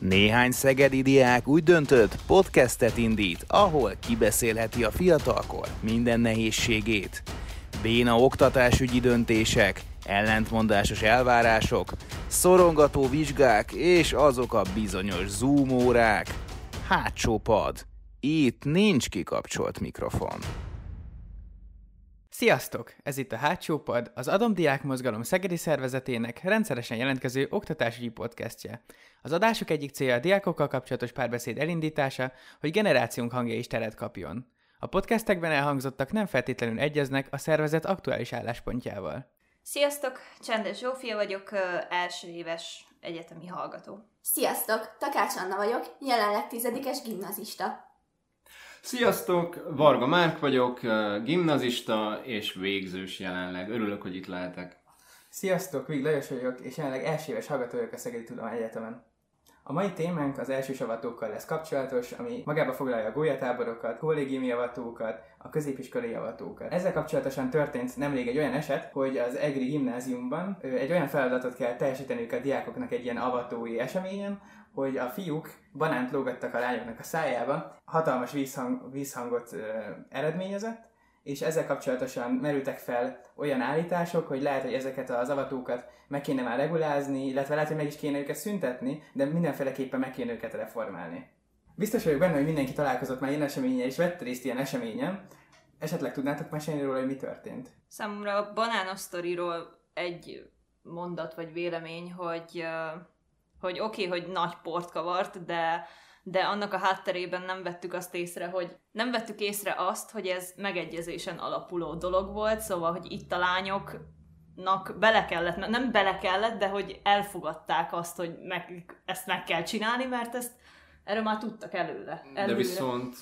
Néhány szegedi diák úgy döntött, podcastet indít, ahol kibeszélheti a fiatalkor minden nehézségét. Béna oktatásügyi döntések, ellentmondásos elvárások, szorongató vizsgák és azok a bizonyos zoom órák. Hátsó pad. Itt nincs kikapcsolt mikrofon. Sziasztok! Ez itt a Hátsó Pad, az Adomdiák Mozgalom Szegedi Szervezetének rendszeresen jelentkező oktatásügyi podcastje. Az adások egyik célja a diákokkal kapcsolatos párbeszéd elindítása, hogy generációnk hangja is teret kapjon. A podcastekben elhangzottak nem feltétlenül egyeznek a szervezet aktuális álláspontjával. Sziasztok! Csendes Zsófia vagyok, első éves egyetemi hallgató. Sziasztok! Takács Anna vagyok, jelenleg tizedikes gimnazista. Sziasztok! Varga Márk vagyok, gimnazista és végzős jelenleg. Örülök, hogy itt lehetek. Sziasztok! Vig Lajos vagyok, és jelenleg első éves hallgató vagyok a Szegedi Egyetemen. A mai témánk az első avatókkal lesz kapcsolatos, ami magába foglalja a gólyatáborokat, kollégiumi javatókat, a középiskolai javatókat. Ezzel kapcsolatosan történt nemrég egy olyan eset, hogy az EGRI gimnáziumban egy olyan feladatot kell teljesíteniük a diákoknak egy ilyen avatói eseményen, hogy a fiúk banánt lógattak a lányoknak a szájába, hatalmas vízhang, vízhangot ö, eredményezett, és ezzel kapcsolatosan merültek fel olyan állítások, hogy lehet, hogy ezeket az avatókat meg kéne már regulázni, illetve lehet, hogy meg is kéne őket szüntetni, de mindenféleképpen meg kéne őket reformálni. Biztos vagyok benne, hogy mindenki találkozott már ilyen eseményen, és vett részt ilyen eseményen. Esetleg tudnátok mesélni róla, hogy mi történt? Számomra a banános sztoriról egy mondat vagy vélemény, hogy, hogy oké, okay, hogy nagy port kavart, de de annak a hátterében nem vettük azt észre, hogy nem vettük észre azt, hogy ez megegyezésen alapuló dolog volt, szóval, hogy itt a lányoknak bele kellett, nem bele kellett, de hogy elfogadták azt, hogy meg, ezt meg kell csinálni, mert ezt Erről már tudtak előre. előre. De viszont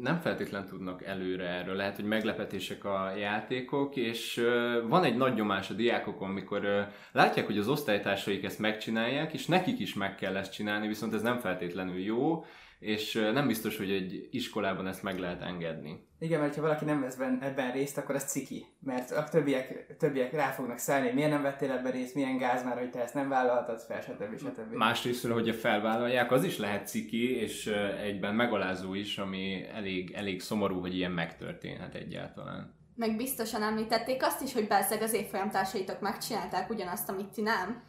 nem feltétlen tudnak előre erről. Lehet, hogy meglepetések a játékok, és van egy nagy nyomás a diákokon, amikor látják, hogy az osztálytársaik ezt megcsinálják, és nekik is meg kell ezt csinálni, viszont ez nem feltétlenül jó, és nem biztos, hogy egy iskolában ezt meg lehet engedni. Igen, mert ha valaki nem vesz ebben részt, akkor az ciki. Mert a többiek, többiek rá fognak szállni, miért nem vettél ebben részt, milyen gáz már, hogy te ezt nem vállaltad fel, stb. stb. Másrészt, hogyha felvállalják, az is lehet ciki, és egyben megalázó is, ami elég, elég szomorú, hogy ilyen megtörténhet egyáltalán. Meg biztosan említették azt is, hogy bezzeg az évfolyamtársaitok megcsinálták ugyanazt, amit ti nem.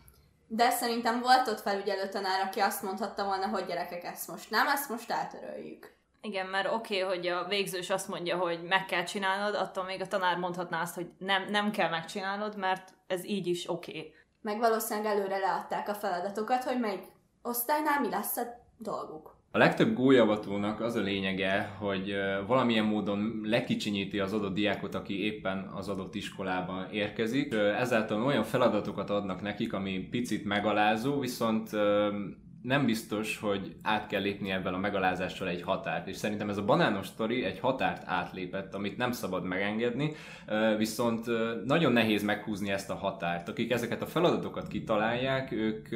De szerintem volt ott felügyelő tanár, aki azt mondhatta volna, hogy gyerekek, ezt most nem, ezt most eltöröljük. Igen, mert oké, okay, hogy a végzős azt mondja, hogy meg kell csinálnod, attól még a tanár mondhatná azt, hogy nem, nem kell megcsinálnod, mert ez így is oké. Okay. Meg valószínűleg előre leadták a feladatokat, hogy melyik osztálynál mi lesz a dolguk. A legtöbb gólyavatónak az a lényege, hogy valamilyen módon lekicsinyíti az adott diákot, aki éppen az adott iskolába érkezik. Ezáltal olyan feladatokat adnak nekik, ami picit megalázó, viszont nem biztos, hogy át kell lépni ebben a megalázással egy határt, és szerintem ez a banános sztori egy határt átlépett, amit nem szabad megengedni, viszont nagyon nehéz meghúzni ezt a határt. Akik ezeket a feladatokat kitalálják, ők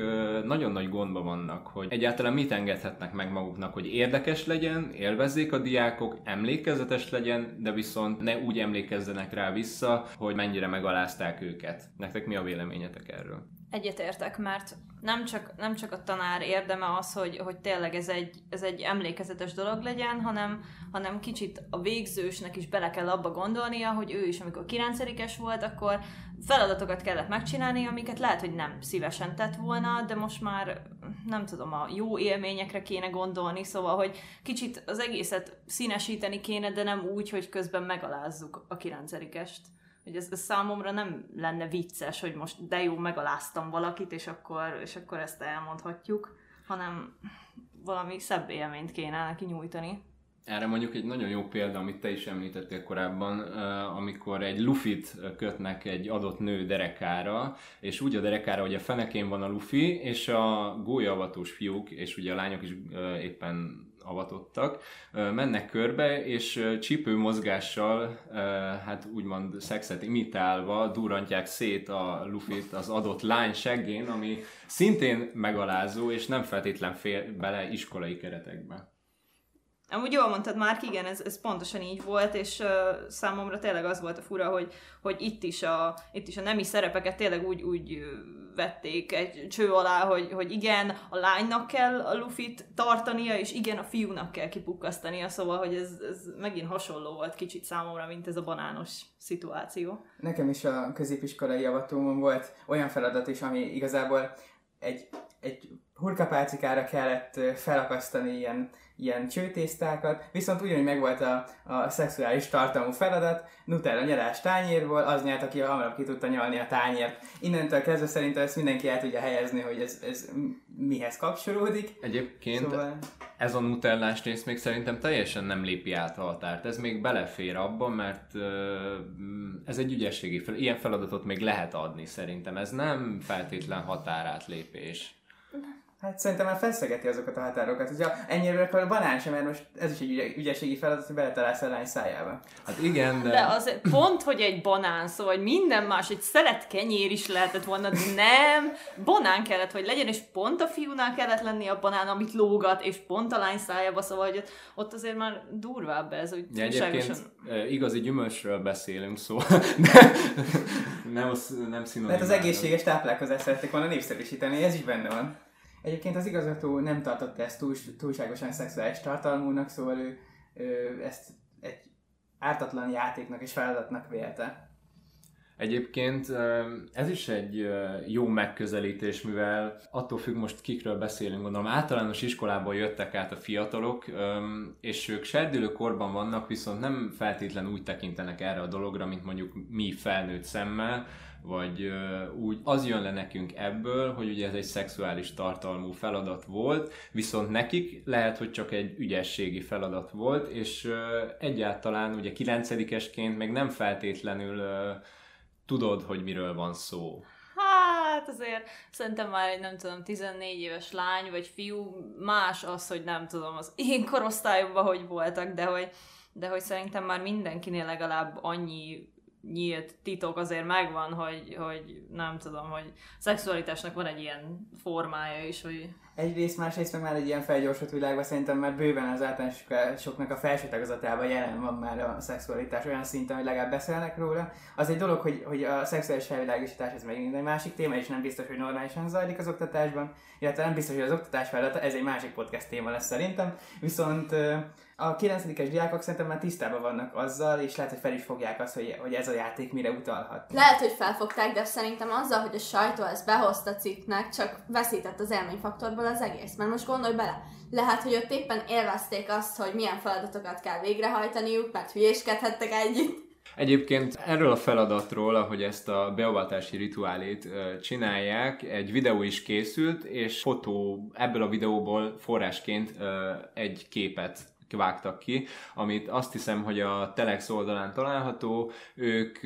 nagyon nagy gondba vannak, hogy egyáltalán mit engedhetnek meg maguknak, hogy érdekes legyen, élvezzék a diákok, emlékezetes legyen, de viszont ne úgy emlékezzenek rá vissza, hogy mennyire megalázták őket. Nektek mi a véleményetek erről? Egyetértek, mert nem csak, nem csak a tanár érdeme az, hogy, hogy tényleg ez egy, ez egy emlékezetes dolog legyen, hanem, hanem kicsit a végzősnek is bele kell abba gondolnia, hogy ő is, amikor kilencedikes volt, akkor feladatokat kellett megcsinálni, amiket lehet, hogy nem szívesen tett volna, de most már nem tudom, a jó élményekre kéne gondolni, szóval, hogy kicsit az egészet színesíteni kéne, de nem úgy, hogy közben megalázzuk a kilencedikest hogy ez, ez számomra nem lenne vicces, hogy most de jó, megaláztam valakit, és akkor, és akkor ezt elmondhatjuk, hanem valami szebb élményt kéne neki nyújtani. Erre mondjuk egy nagyon jó példa, amit te is említettél korábban, amikor egy lufit kötnek egy adott nő derekára, és úgy a derekára, hogy a fenekén van a lufi, és a gólyavatós fiúk, és ugye a lányok is éppen avatottak, mennek körbe, és csípő mozgással, hát úgymond szexet imitálva durrantják szét a lufit az adott lány seggén, ami szintén megalázó, és nem feltétlen fél bele iskolai keretekbe. Amúgy jól mondtad már, igen, ez, ez pontosan így volt, és uh, számomra tényleg az volt a fura, hogy, hogy itt, is a, itt is a nemi szerepeket tényleg úgy, úgy vették egy cső alá, hogy, hogy igen, a lánynak kell a lufit tartania, és igen, a fiúnak kell kipukkasztania, szóval, hogy ez, ez megint hasonló volt kicsit számomra, mint ez a banános szituáció. Nekem is a középiskolai javatómon volt olyan feladat is, ami igazából egy, egy hurkapálcikára kellett felakasztani ilyen ilyen csőtésztákat, viszont ugyanúgy megvolt a, a szexuális tartalmú feladat, Nutella nyelás tányérból, az nyert, aki hamarabb ki tudta nyalni a tányért. Innentől kezdve szerintem ezt mindenki el tudja helyezni, hogy ez, ez mihez kapcsolódik. Egyébként szóval... ez a nutellás rész még szerintem teljesen nem lépi át a határt. Ez még belefér abba, mert ez egy ügyességi fel. Ilyen feladatot még lehet adni szerintem. Ez nem feltétlen határátlépés. Hát szerintem már feszegeti azokat a határokat. Hogyha ennyire akkor a banán sem, mert most ez is egy ügyességi feladat, hogy beletalálsz a lány szájába. Hát igen, de... De az pont, hogy egy banán, szóval minden más, egy szelet kenyér is lehetett volna, de nem. Banán kellett, hogy legyen, és pont a fiúnál kellett lenni a banán, amit lógat, és pont a lány szájába, szóval hogy ott azért már durvább ez, hogy ja, egyébként igazi gyümölcsről beszélünk, szóval nem, nem szinonim. Mert az egészséges táplálkozást szerették volna népszerűsíteni, ez is benne van. Egyébként az igazgató nem tartotta ezt túl, túlságosan szexuális tartalmúnak, szóval ő, ő ezt egy ártatlan játéknak és feladatnak vélte. Egyébként ez is egy jó megközelítés, mivel attól függ most kikről beszélünk, gondolom általános iskolából jöttek át a fiatalok, és ők serdülőkorban vannak, viszont nem feltétlenül úgy tekintenek erre a dologra, mint mondjuk mi felnőtt szemmel, vagy úgy az jön le nekünk ebből, hogy ugye ez egy szexuális tartalmú feladat volt, viszont nekik lehet, hogy csak egy ügyességi feladat volt, és egyáltalán ugye kilencedikesként még nem feltétlenül tudod, hogy miről van szó. Hát azért szerintem már egy nem tudom 14 éves lány vagy fiú más az, hogy nem tudom az én korosztályomban hogy voltak, de hogy, de hogy szerintem már mindenkinél legalább annyi nyílt titok azért megvan, hogy, hogy nem tudom, hogy szexualitásnak van egy ilyen formája is, hogy... Egyrészt, másrészt meg már egy ilyen felgyorsult világban szerintem már bőven az általánosoknak a felső tagozatában jelen van már a szexualitás olyan szinten, hogy legalább beszélnek róla. Az egy dolog, hogy, hogy a szexuális felvilágosítás ez megint egy másik téma, és nem biztos, hogy normálisan zajlik az oktatásban, illetve nem biztos, hogy az oktatás feladata, ez egy másik podcast téma lesz szerintem, viszont a 9-es diákok szerintem már tisztában vannak azzal, és lehet, hogy fel is fogják azt, hogy, hogy ez a játék mire utalhat. Lehet, hogy felfogták, de szerintem azzal, hogy a sajtó ezt behozta cikknek, csak veszített az élményfaktorból az egész. Mert most gondolj bele, lehet, hogy ott éppen élvezték azt, hogy milyen feladatokat kell végrehajtaniuk, mert hülyéskedhettek együtt. Egyébként erről a feladatról, ahogy ezt a beavatási rituálét csinálják, egy videó is készült, és fotó ebből a videóból forrásként egy képet vágtak ki, amit azt hiszem, hogy a Telex oldalán található, ők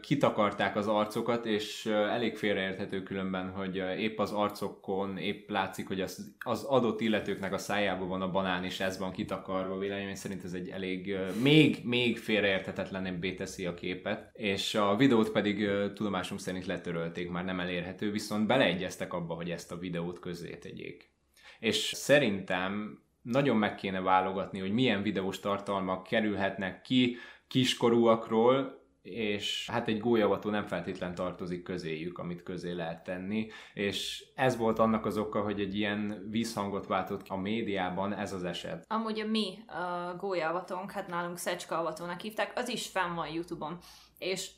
kitakarták az arcokat, és elég félreérthető különben, hogy épp az arcokon épp látszik, hogy az, az adott illetőknek a szájában van a banán, és ez van kitakarva, véleményem szerint ez egy elég, még, még félreérthetetlenebbé teszi a képet, és a videót pedig tudomásunk szerint letörölték, már nem elérhető, viszont beleegyeztek abba, hogy ezt a videót közzé tegyék. És szerintem nagyon meg kéne válogatni, hogy milyen videós tartalmak kerülhetnek ki kiskorúakról, és hát egy gólyavató nem feltétlen tartozik közéjük, amit közé lehet tenni, és ez volt annak az oka, hogy egy ilyen vízhangot váltott a médiában ez az eset. Amúgy a mi a gólyavatónk, hát nálunk Szecska avatónak hívták, az is fenn van Youtube-on, és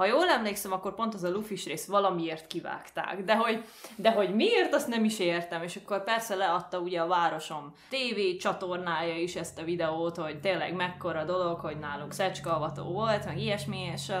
ha jól emlékszem, akkor pont az a lufis rész valamiért kivágták, de hogy, de hogy miért, azt nem is értem, és akkor persze leadta ugye a városom TV csatornája is ezt a videót, hogy tényleg mekkora dolog, hogy nálunk szecskavató volt, meg ilyesmi, és uh,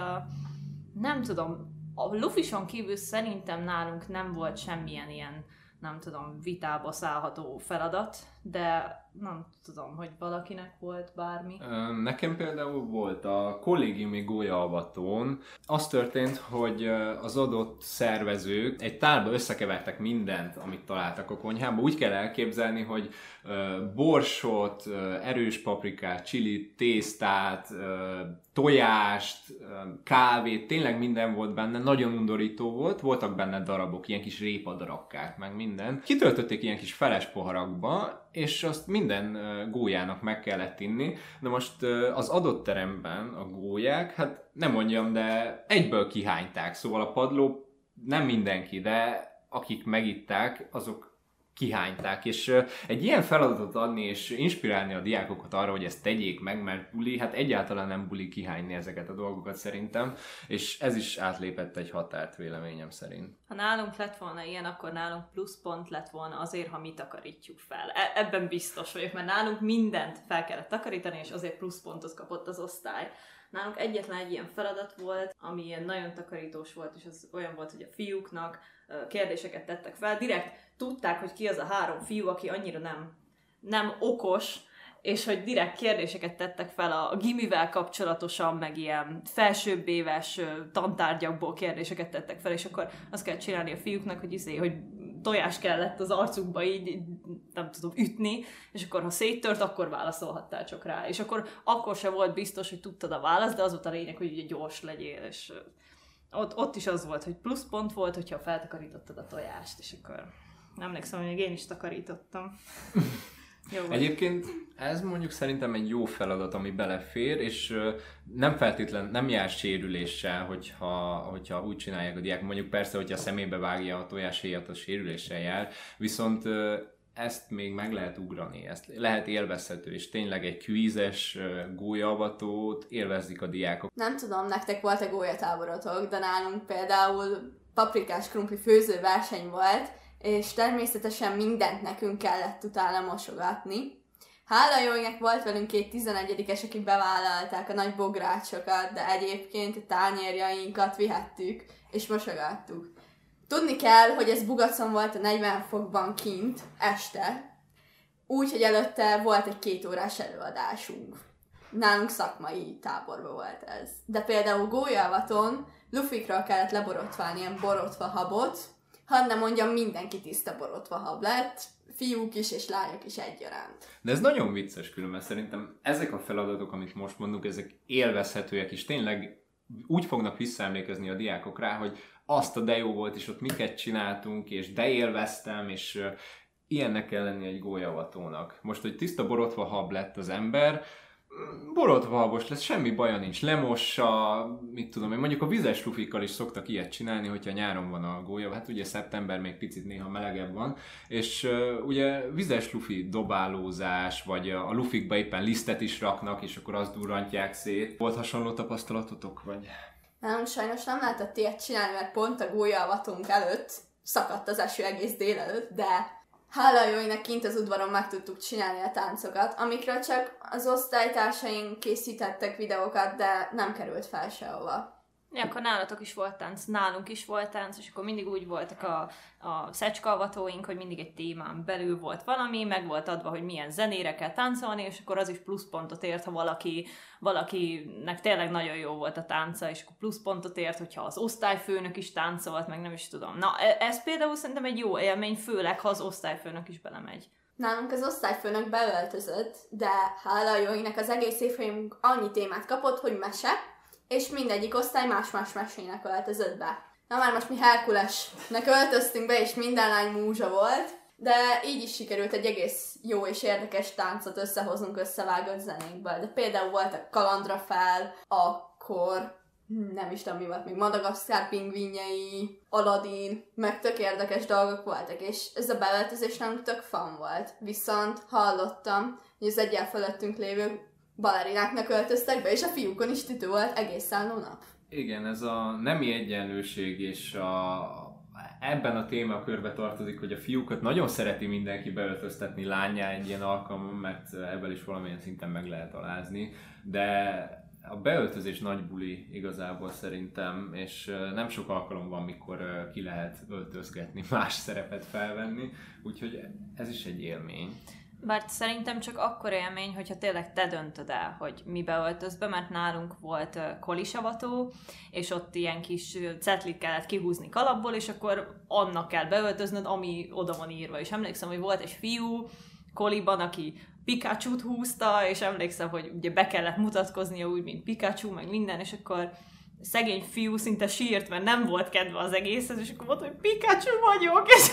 nem tudom, a lufison kívül szerintem nálunk nem volt semmilyen ilyen nem tudom, vitába szállható feladat, de nem tudom, hogy valakinek volt bármi. Nekem például volt a kollégiumi gólyaalvatón. Az történt, hogy az adott szervezők egy tálba összekevertek mindent, amit találtak a konyhába. Úgy kell elképzelni, hogy borsot, erős paprikát, csilit, tésztát, tojást, kávét, tényleg minden volt benne, nagyon undorító volt, voltak benne darabok, ilyen kis répadarabkák, meg minden. Kitöltötték ilyen kis feles poharakba, és azt minden gólyának meg kellett inni. Na most az adott teremben a gólyák, hát nem mondjam, de egyből kihányták, szóval a padló nem mindenki, de akik megitták, azok kihányták, és egy ilyen feladatot adni és inspirálni a diákokat arra, hogy ezt tegyék meg, mert buli, hát egyáltalán nem buli kihányni ezeket a dolgokat szerintem, és ez is átlépett egy határt véleményem szerint. Ha nálunk lett volna ilyen, akkor nálunk pluszpont lett volna azért, ha mi takarítjuk fel. E- ebben biztos vagyok, mert nálunk mindent fel kellett takarítani, és azért pluszpontot kapott az osztály. Nálunk egyetlen egy ilyen feladat volt, ami ilyen nagyon takarítós volt, és az olyan volt, hogy a fiúknak kérdéseket tettek fel. Direkt tudták, hogy ki az a három fiú, aki annyira nem, nem okos, és hogy direkt kérdéseket tettek fel a, gimivel kapcsolatosan, meg ilyen felsőbb éves tantárgyakból kérdéseket tettek fel, és akkor azt kell csinálni a fiúknak, hogy izé, hogy tojás kellett az arcukba így, nem tudom, ütni, és akkor ha széttört, akkor válaszolhattál csak rá. És akkor akkor se volt biztos, hogy tudtad a választ, de az volt a lényeg, hogy ugye gyors legyél, és ott, ott is az volt, hogy pluszpont volt, hogyha feltakarítottad a tojást, és akkor emlékszem, hogy én is takarítottam. jó Egyébként ez mondjuk szerintem egy jó feladat, ami belefér, és nem feltétlen, nem jár sérüléssel, hogyha, hogyha úgy csinálják a diák. Mondjuk persze, hogyha szemébe vágja a tojáshéjat, a sérüléssel jár, viszont ezt még meg lehet ugrani, ezt lehet élvezhető, és tényleg egy kvízes gólyavatót élvezik a diákok. Nem tudom, nektek volt-e gólyatáborotok, de nálunk például paprikás krumpli főző verseny volt, és természetesen mindent nekünk kellett utána mosogatni. Hála jóinek volt velünk két 11-es, akik bevállalták a nagy bográcsokat, de egyébként a tányérjainkat vihettük, és mosogattuk. Tudni kell, hogy ez Bugacon volt a 40 fokban kint, este, úgy, hogy előtte volt egy két órás előadásunk. Nálunk szakmai táborban volt ez. De például Gólyavaton lufikra kellett leborotválni ilyen borotva habot, hadd nem mondjam, mindenki tiszta borotva hab lett, fiúk is és lányok is egyaránt. De ez nagyon vicces különben, szerintem ezek a feladatok, amit most mondunk, ezek élvezhetőek, és tényleg úgy fognak visszaemlékezni a diákok rá, hogy azt a de jó volt, és ott miket csináltunk, és de élveztem, és ilyennek kell lenni egy gólyavatónak. Most, hogy tiszta borotva hab lett az ember, borotvalgos lesz, semmi baja nincs, lemossa, mit tudom én, mondjuk a vizes lufikkal is szoktak ilyet csinálni, hogyha nyáron van a gólya, hát ugye szeptember még picit néha melegebb van, és ugye vizes lufi dobálózás, vagy a, lufikba éppen lisztet is raknak, és akkor azt durrantják szét. Volt hasonló tapasztalatotok, vagy? Nem, sajnos nem lehetett ilyet csinálni, mert pont a gólyalvatunk előtt szakadt az eső egész délelőtt, de hála jóinak kint az udvaron meg tudtuk csinálni a táncokat, amikről csak az osztálytársaink készítettek videókat, de nem került fel sehova. Ja, akkor nálatok is volt tánc, nálunk is volt tánc, és akkor mindig úgy voltak a, a szecskalvatóink, hogy mindig egy témán belül volt valami, meg volt adva, hogy milyen zenére kell táncolni, és akkor az is pluszpontot ért, ha valaki, valakinek tényleg nagyon jó volt a tánca, és akkor pluszpontot ért, hogyha az osztályfőnök is táncolt, meg nem is tudom. Na, e, ez például szerintem egy jó élmény, főleg, ha az osztályfőnök is belemegy. Nálunk az osztályfőnök beöltözött, de hála jóinek az egész évfolyamunk annyi témát kapott, hogy mese, és mindegyik osztály más-más mesének öltözött be. Na már most mi Herkulesnek öltöztünk be, és minden lány múzsa volt, de így is sikerült egy egész jó és érdekes táncot összehozunk összevágott zenékből. De például a kalandra fel, akkor nem is tudom mi volt, még Madagaszkár pingvinjei, Aladdin, meg tök érdekes dolgok voltak, és ez a beöltözés nem tök fan volt. Viszont hallottam, hogy az egyel fölöttünk lévő balerináknak öltöztek be, és a fiúkon is tütő volt egész álló nap. Igen, ez a nemi egyenlőség és a, ebben a témakörbe tartozik, hogy a fiúkat nagyon szereti mindenki beöltöztetni lányá egy ilyen alkalmon, mert ebből is valamilyen szinten meg lehet alázni, de a beöltözés nagy buli igazából szerintem, és nem sok alkalom van, mikor ki lehet öltözgetni, más szerepet felvenni, úgyhogy ez is egy élmény. Bár szerintem csak akkor élmény, hogyha tényleg te döntöd el, hogy mi beöltöz be, mert nálunk volt kolisavató, és ott ilyen kis cetlit kellett kihúzni kalapból, és akkor annak kell beöltöznöd, ami oda van írva. És emlékszem, hogy volt egy fiú koliban, aki Pikachu-t húzta, és emlékszem, hogy ugye be kellett mutatkoznia úgy, mint Pikachu, meg minden, és akkor szegény fiú szinte sírt, mert nem volt kedve az egészhez, és akkor mondta, hogy Pikachu vagyok, és,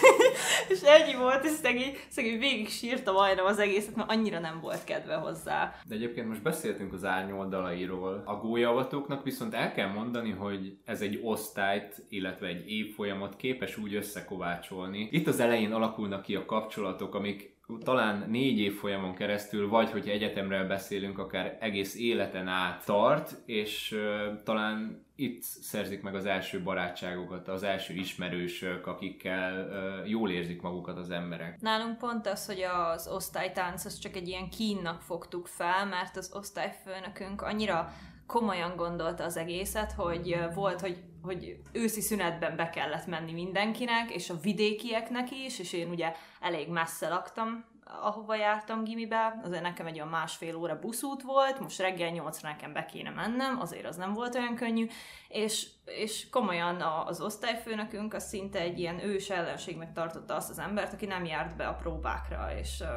és ennyi volt, és szegény, szegény végig sírta majdnem az egészet, mert annyira nem volt kedve hozzá. De egyébként most beszéltünk az árnyoldalairól. A gólyavatóknak viszont el kell mondani, hogy ez egy osztályt, illetve egy évfolyamot képes úgy összekovácsolni. Itt az elején alakulnak ki a kapcsolatok, amik talán négy év folyamon keresztül, vagy hogyha egyetemről beszélünk, akár egész életen át tart, és uh, talán itt szerzik meg az első barátságokat, az első ismerősök, akikkel uh, jól érzik magukat az emberek. Nálunk pont az, hogy az osztálytánc, az csak egy ilyen kínnak fogtuk fel, mert az osztályfőnökünk annyira komolyan gondolta az egészet, hogy volt, hogy, hogy őszi szünetben be kellett menni mindenkinek, és a vidékieknek is, és én ugye elég messze laktam ahova jártam gimibe, azért nekem egy olyan másfél óra buszút volt, most reggel nyolcra nekem be kéne mennem, azért az nem volt olyan könnyű, és, és komolyan az osztályfőnökünk az szinte egy ilyen ős ellenségnek tartotta azt az embert, aki nem járt be a próbákra, és uh,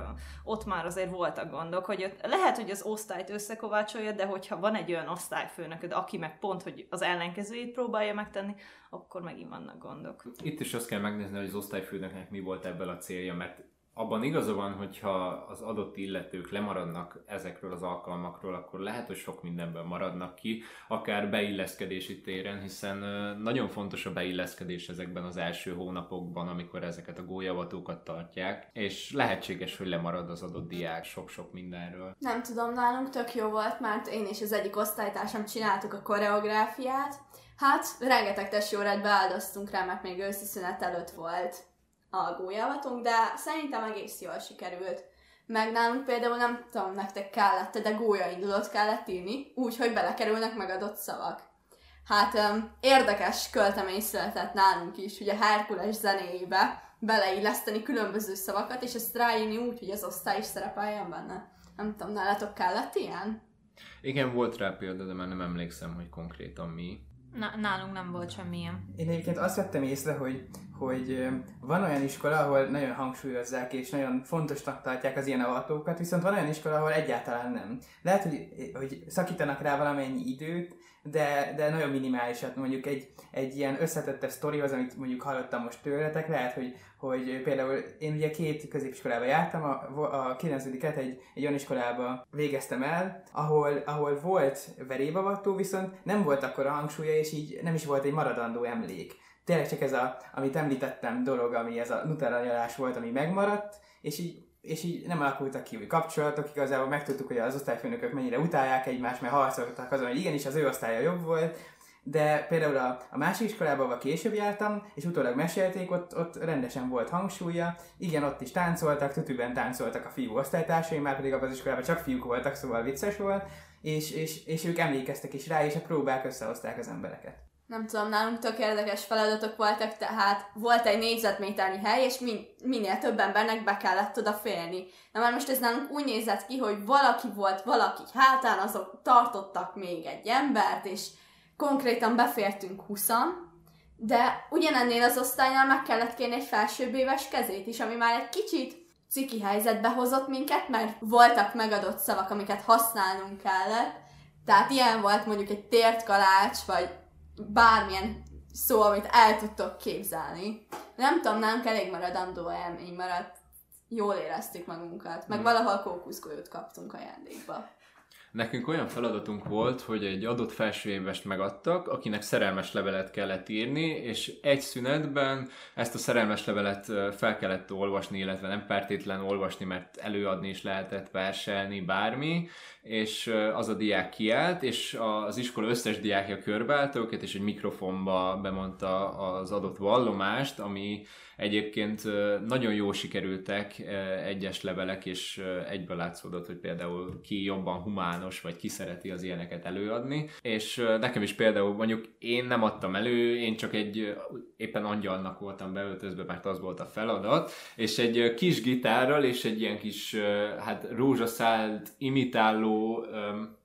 ott már azért voltak gondok, hogy lehet, hogy az osztályt összekovácsolja, de hogyha van egy olyan osztályfőnököd, aki meg pont, hogy az ellenkezőjét próbálja megtenni, akkor megint vannak gondok. Itt is azt kell megnézni, hogy az osztályfőnöknek mi volt ebből a célja, mert abban igaza van, hogyha az adott illetők lemaradnak ezekről az alkalmakról, akkor lehet, hogy sok mindenben maradnak ki, akár beilleszkedési téren, hiszen nagyon fontos a beilleszkedés ezekben az első hónapokban, amikor ezeket a gólyavatókat tartják, és lehetséges, hogy lemarad az adott diák sok-sok mindenről. Nem tudom, nálunk tök jó volt, mert én és az egyik osztálytársam csináltuk a koreográfiát, Hát, rengeteg testi órát beáldoztunk rá, mert még őszi előtt volt a de szerintem egész jól sikerült. Meg nálunk például nem tudom, nektek kellett, de gólyaindulót kellett írni, úgy, hogy belekerülnek megadott szavak. Hát um, érdekes költemény született nálunk is, ugye Herkules zenéjébe beleilleszteni különböző szavakat, és ezt ráírni úgy, hogy az osztály is szerepeljen benne. Nem tudom, nálatok kellett ilyen? Igen, volt rá példa, de már nem emlékszem, hogy konkrétan mi. Na, nálunk nem volt semmilyen. Én egyébként azt vettem észre, hogy, hogy van olyan iskola, ahol nagyon hangsúlyozzák és nagyon fontosnak tartják az ilyen avatókat, viszont van olyan iskola, ahol egyáltalán nem. Lehet, hogy, hogy szakítanak rá valamennyi időt, de, de nagyon minimálisat, mondjuk egy, egy ilyen összetettebb sztorihoz, amit mondjuk hallottam most tőletek, lehet, hogy, hogy például én ugye két középiskolába jártam, a, a 9 egy, egy olyan iskolába végeztem el, ahol, ahol volt verébavató, viszont nem volt akkor a hangsúlya, és így nem is volt egy maradandó emlék. Tényleg csak ez a, amit említettem dolog, ami ez a Nutella nyalás volt, ami megmaradt, és így és így nem alakultak ki új kapcsolatok, igazából megtudtuk, hogy az osztályfőnökök mennyire utálják egymást, mert harcoltak azon, hogy igenis az ő osztálya jobb volt, de például a, a másik iskolában, ahol később jártam, és utólag mesélték, ott, ott rendesen volt hangsúlya, igen, ott is táncoltak, tutűben táncoltak a fiú osztálytársai, már pedig abban az iskolában csak fiúk voltak, szóval vicces volt, és, és, és ők emlékeztek is rá, és a próbák összehozták az embereket nem tudom, nálunk tök érdekes feladatok voltak, tehát volt egy négyzetméternyi hely, és min- minél több embernek be kellett oda félni. Na már most ez nálunk úgy nézett ki, hogy valaki volt valaki hátán, azok tartottak még egy embert, és konkrétan befértünk huszan, de ugyanennél az osztálynál meg kellett kérni egy felsőbb éves kezét is, ami már egy kicsit ciki helyzetbe hozott minket, mert voltak megadott szavak, amiket használnunk kellett. Tehát ilyen volt mondjuk egy tért kalács, vagy bármilyen szó, amit el tudtok képzelni. Nem tudom, nálunk elég maradandó élmény maradt. Jól éreztük magunkat, meg hmm. valahol kókuszgolyót kaptunk ajándékba. Nekünk olyan feladatunk volt, hogy egy adott felsőévest megadtak, akinek szerelmes levelet kellett írni, és egy szünetben ezt a szerelmes levelet fel kellett olvasni, illetve nem feltétlen olvasni, mert előadni is lehetett, verselni, bármi, és az a diák kiállt, és az iskola összes diákja körbeállt őket, és egy mikrofonba bemondta az adott vallomást, ami egyébként nagyon jó sikerültek egyes levelek, és egyből látszódott, hogy például ki jobban humános, vagy ki szereti az ilyeneket előadni, és nekem is például mondjuk én nem adtam elő, én csak egy éppen angyalnak voltam beöltözve, mert az volt a feladat, és egy kis gitárral és egy ilyen kis hát rózsaszált imitáló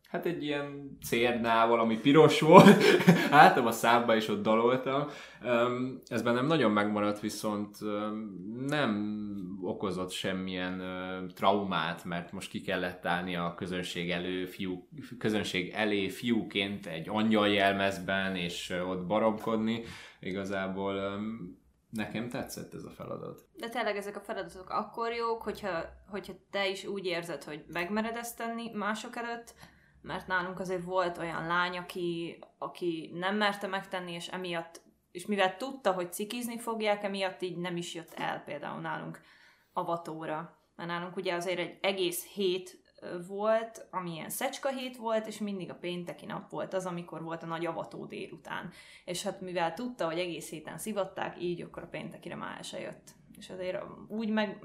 hát egy ilyen cérnával, ami piros volt, álltam a számba és ott daloltam. Ez bennem nagyon megmaradt, viszont nem okozott semmilyen traumát, mert most ki kellett állni a közönség, elő, fiú, közönség elé fiúként egy angyal jelmezben, és ott baromkodni. Igazából nekem tetszett ez a feladat. De tényleg ezek a feladatok akkor jók, hogyha, hogyha te is úgy érzed, hogy megmered ezt tenni mások előtt, mert nálunk azért volt olyan lány, aki, aki nem merte megtenni, és emiatt, és mivel tudta, hogy cikizni fogják, emiatt így nem is jött el például nálunk avatóra. Mert nálunk ugye azért egy egész hét volt, ami ilyen szecska hét volt, és mindig a pénteki nap volt az, amikor volt a nagy avató délután. És hát mivel tudta, hogy egész héten szivatták, így akkor a péntekire már se jött. És azért úgy meg,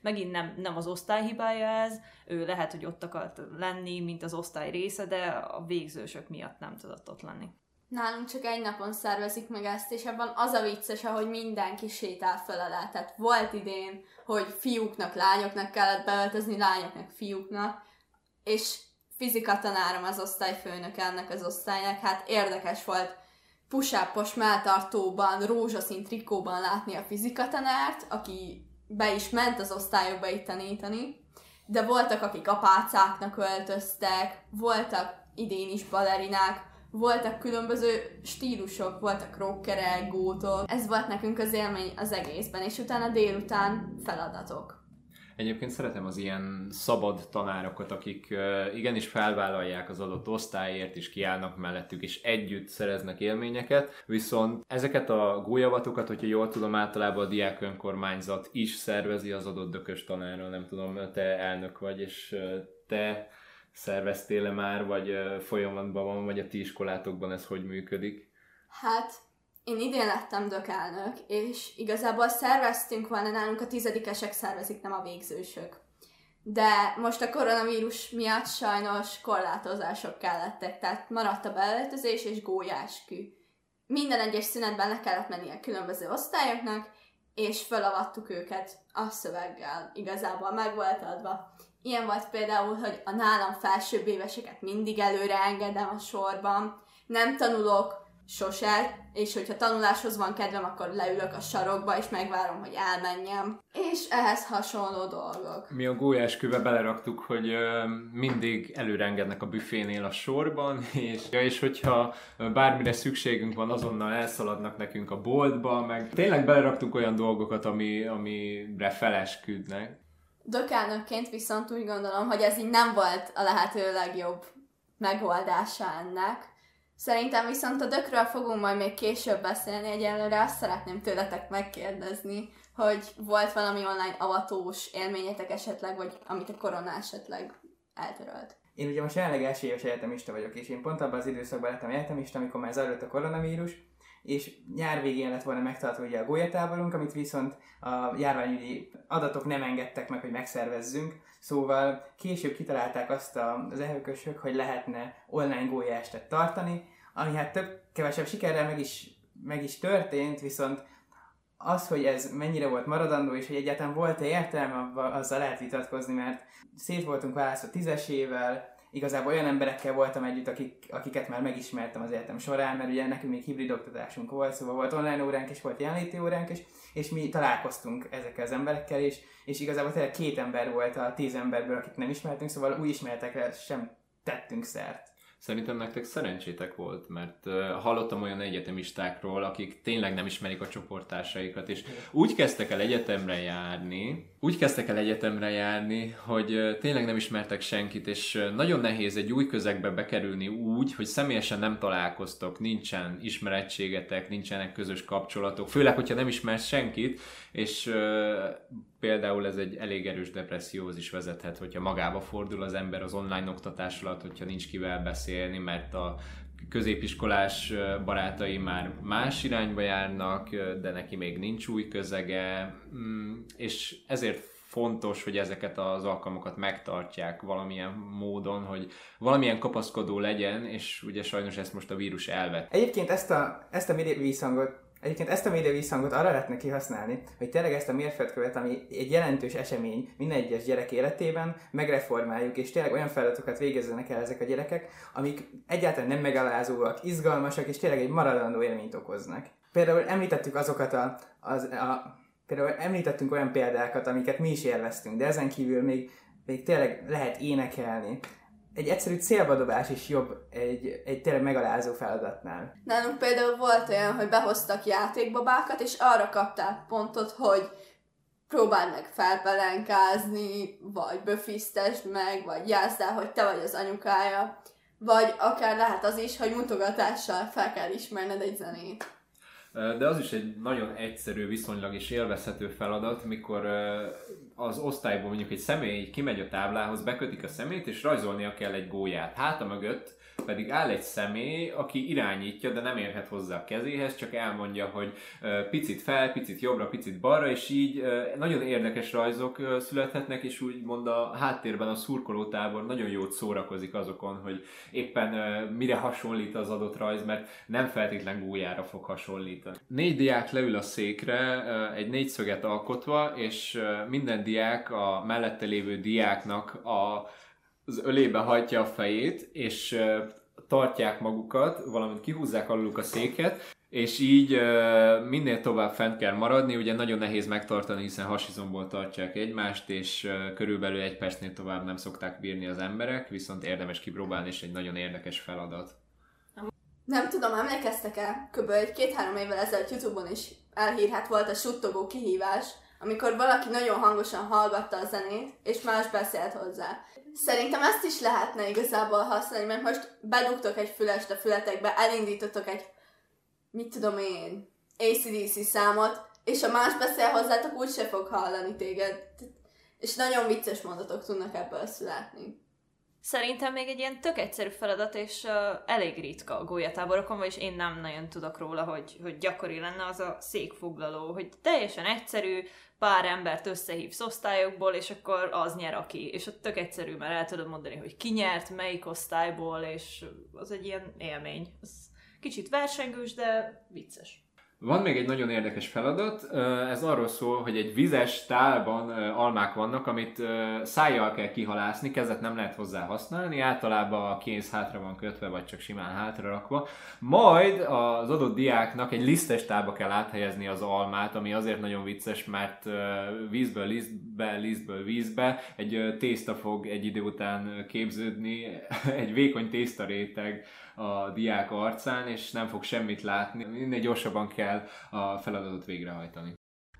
megint nem, nem az osztály hibája ez, ő lehet, hogy ott akart lenni, mint az osztály része, de a végzősök miatt nem tudott ott lenni. Nálunk csak egy napon szervezik meg ezt, és abban az a vicces, ahogy mindenki sétál fel alá. Tehát volt idén, hogy fiúknak, lányoknak kellett beöltözni, lányoknak, fiúknak, és fizika tanárom az osztályfőnök ennek az osztálynak, hát érdekes volt pusápos melltartóban, rózsaszín trikóban látni a fizika tanárt, aki be is ment az osztályokba itt tanítani, de voltak, akik apácáknak öltöztek, voltak idén is balerinák, voltak különböző stílusok, voltak rockerek, gótok. Ez volt nekünk az élmény az egészben, és utána délután feladatok. Egyébként szeretem az ilyen szabad tanárokat, akik igenis felvállalják az adott osztályért, és kiállnak mellettük, és együtt szereznek élményeket, viszont ezeket a gólyavatokat, hogyha jól tudom, általában a diák önkormányzat is szervezi az adott dökös tanárral, nem tudom, te elnök vagy, és te szerveztél-e már, vagy folyamatban van, vagy a ti iskolátokban ez hogy működik? Hát, én idén lettem dökelnök, és igazából szerveztünk volna, nálunk a tizedikesek szervezik, nem a végzősök. De most a koronavírus miatt sajnos korlátozások kellettek, tehát maradt a beöltözés és gólyáskü. Minden egyes szünetben le kellett menni a különböző osztályoknak, és felavattuk őket a szöveggel. Igazából meg volt adva. Ilyen volt például, hogy a nálam felsőbb éveseket mindig előre engedem a sorban, nem tanulok sose, és hogyha tanuláshoz van kedvem, akkor leülök a sarokba, és megvárom, hogy elmenjem. És ehhez hasonló dolgok. Mi a gólyáskőbe beleraktuk, hogy mindig előre engednek a büfénél a sorban, és, és hogyha bármire szükségünk van, azonnal elszaladnak nekünk a boltba, meg tényleg beleraktunk olyan dolgokat, ami, amire felesküdnek. Dökelnökként viszont úgy gondolom, hogy ez így nem volt a lehető legjobb megoldása ennek. Szerintem viszont a dökről fogunk majd még később beszélni, egyelőre azt szeretném tőletek megkérdezni, hogy volt valami online avatós élményetek esetleg, vagy amit a korona esetleg eltörölt. Én ugye most jelenleg első éves egyetemista vagyok, és én pont abban az időszakban lettem egyetemista, amikor már zajlott a koronavírus, és nyár végén lett volna megtartva ugye a gólyatáborunk, amit viszont a járványügyi adatok nem engedtek meg, hogy megszervezzünk, szóval később kitalálták azt az elhőkösök, hogy lehetne online gólyástet tartani, ami hát több kevesebb sikerrel meg is, meg is történt, viszont az, hogy ez mennyire volt maradandó, és hogy egyáltalán volt-e értelme, azzal lehet vitatkozni, mert szét voltunk választva tízesével, igazából olyan emberekkel voltam együtt, akik, akiket már megismertem az egyetem során, mert ugye nekünk még hibrid oktatásunk volt, szóval volt online óránk és volt jelenléti óránk is, és mi találkoztunk ezekkel az emberekkel, és, és igazából tényleg két ember volt a tíz emberből, akik nem ismertünk, szóval új ismeretekre sem tettünk szert. Szerintem nektek szerencsétek volt, mert uh, hallottam olyan egyetemistákról, akik tényleg nem ismerik a csoporttársaikat, és úgy kezdtek el egyetemre járni, úgy kezdtek el egyetemre járni, hogy uh, tényleg nem ismertek senkit, és uh, nagyon nehéz egy új közegbe bekerülni úgy, hogy személyesen nem találkoztok, nincsen ismerettségetek, nincsenek közös kapcsolatok, főleg, hogyha nem ismersz senkit, és például ez egy elég erős depresszióhoz is vezethet, hogyha magába fordul az ember az online oktatás alatt, hogyha nincs kivel beszélni, mert a középiskolás barátai már más irányba járnak, de neki még nincs új közege, Mm, és ezért fontos, hogy ezeket az alkalmakat megtartják valamilyen módon, hogy valamilyen kapaszkodó legyen, és ugye sajnos ezt most a vírus elvett. Egyébként ezt a, ezt a visszhangot Egyébként ezt a média visszhangot arra lehetne kihasználni, hogy tényleg ezt a mérföldkövet, ami egy jelentős esemény minden egyes gyerek életében, megreformáljuk, és tényleg olyan feladatokat végezzenek el ezek a gyerekek, amik egyáltalán nem megalázóak, izgalmasak, és tényleg egy maradandó élményt okoznak. Például említettük azokat a, az, a Például említettünk olyan példákat, amiket mi is élveztünk, de ezen kívül még, még tényleg lehet énekelni. Egy egyszerű célbadobás is jobb egy, egy tényleg megalázó feladatnál. Nálunk például volt olyan, hogy behoztak játékbabákat, és arra kapták pontot, hogy próbáld meg felpelenkázni, vagy böfisztesd meg, vagy el, hogy te vagy az anyukája, vagy akár lehet az is, hogy mutogatással fel kell ismerned egy zenét. De az is egy nagyon egyszerű, viszonylag és élvezhető feladat, mikor az osztályból mondjuk egy személy kimegy a táblához, bekötik a szemét, és rajzolnia kell egy gólyát. Háta mögött pedig áll egy személy, aki irányítja, de nem érhet hozzá a kezéhez, csak elmondja, hogy picit fel, picit jobbra, picit balra, és így nagyon érdekes rajzok születhetnek, és úgymond a háttérben a szurkolótábor nagyon jót szórakozik azokon, hogy éppen mire hasonlít az adott rajz, mert nem feltétlen gólyára fog hasonlítani. Négy diák leül a székre, egy négyszöget alkotva, és minden diák a mellette lévő diáknak a az ölébe hajtja a fejét, és tartják magukat, valamint kihúzzák aluluk a széket, és így minél tovább fent kell maradni, ugye nagyon nehéz megtartani, hiszen hasizomból tartják egymást, és körülbelül egy percnél tovább nem szokták bírni az emberek, viszont érdemes kipróbálni, és egy nagyon érdekes feladat. Nem tudom, emlékeztek-e? Kb. egy két-három évvel ezelőtt Youtube-on is elhírhet volt a suttogó kihívás, amikor valaki nagyon hangosan hallgatta a zenét, és más beszélt hozzá. Szerintem ezt is lehetne igazából használni, mert most bedugtok egy fülest a fületekbe, elindítotok egy, mit tudom én, ACDC számot, és a más beszél hozzátok, úgyse fog hallani téged. És nagyon vicces mondatok tudnak ebből születni. Szerintem még egy ilyen tök egyszerű feladat, és uh, elég ritka a gólyatáborokon, vagyis én nem nagyon tudok róla, hogy, hogy gyakori lenne az a székfoglaló, hogy teljesen egyszerű, pár embert összehívsz osztályokból, és akkor az nyer aki. És ott tök egyszerű, mert el tudod mondani, hogy ki nyert, melyik osztályból, és az egy ilyen élmény. Az kicsit versengős, de vicces. Van még egy nagyon érdekes feladat, ez arról szól, hogy egy vizes tálban almák vannak, amit szájjal kell kihalászni, kezet nem lehet hozzá használni, általában a kéz hátra van kötve, vagy csak simán hátra rakva. Majd az adott diáknak egy lisztes tálba kell áthelyezni az almát, ami azért nagyon vicces, mert vízből lisztbe, lisztből vízbe egy tészta fog egy idő után képződni, egy vékony tésztaréteg a diák arcán, és nem fog semmit látni. Minél gyorsabban kell a feladatot végrehajtani.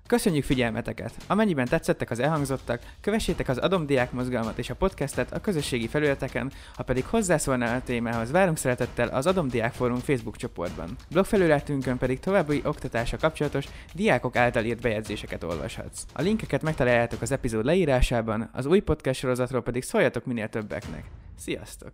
Köszönjük figyelmeteket! Amennyiben tetszettek az elhangzottak, kövessétek az Adom Diák mozgalmat és a podcastet a közösségi felületeken, ha pedig hozzászólnál a témához, várunk szeretettel az Adom Diák Fórum Facebook csoportban. Blogfelületünkön pedig további oktatása kapcsolatos diákok által írt bejegyzéseket olvashatsz. A linkeket megtaláljátok az epizód leírásában, az új podcast sorozatról pedig szóljatok minél többeknek. Sziasztok!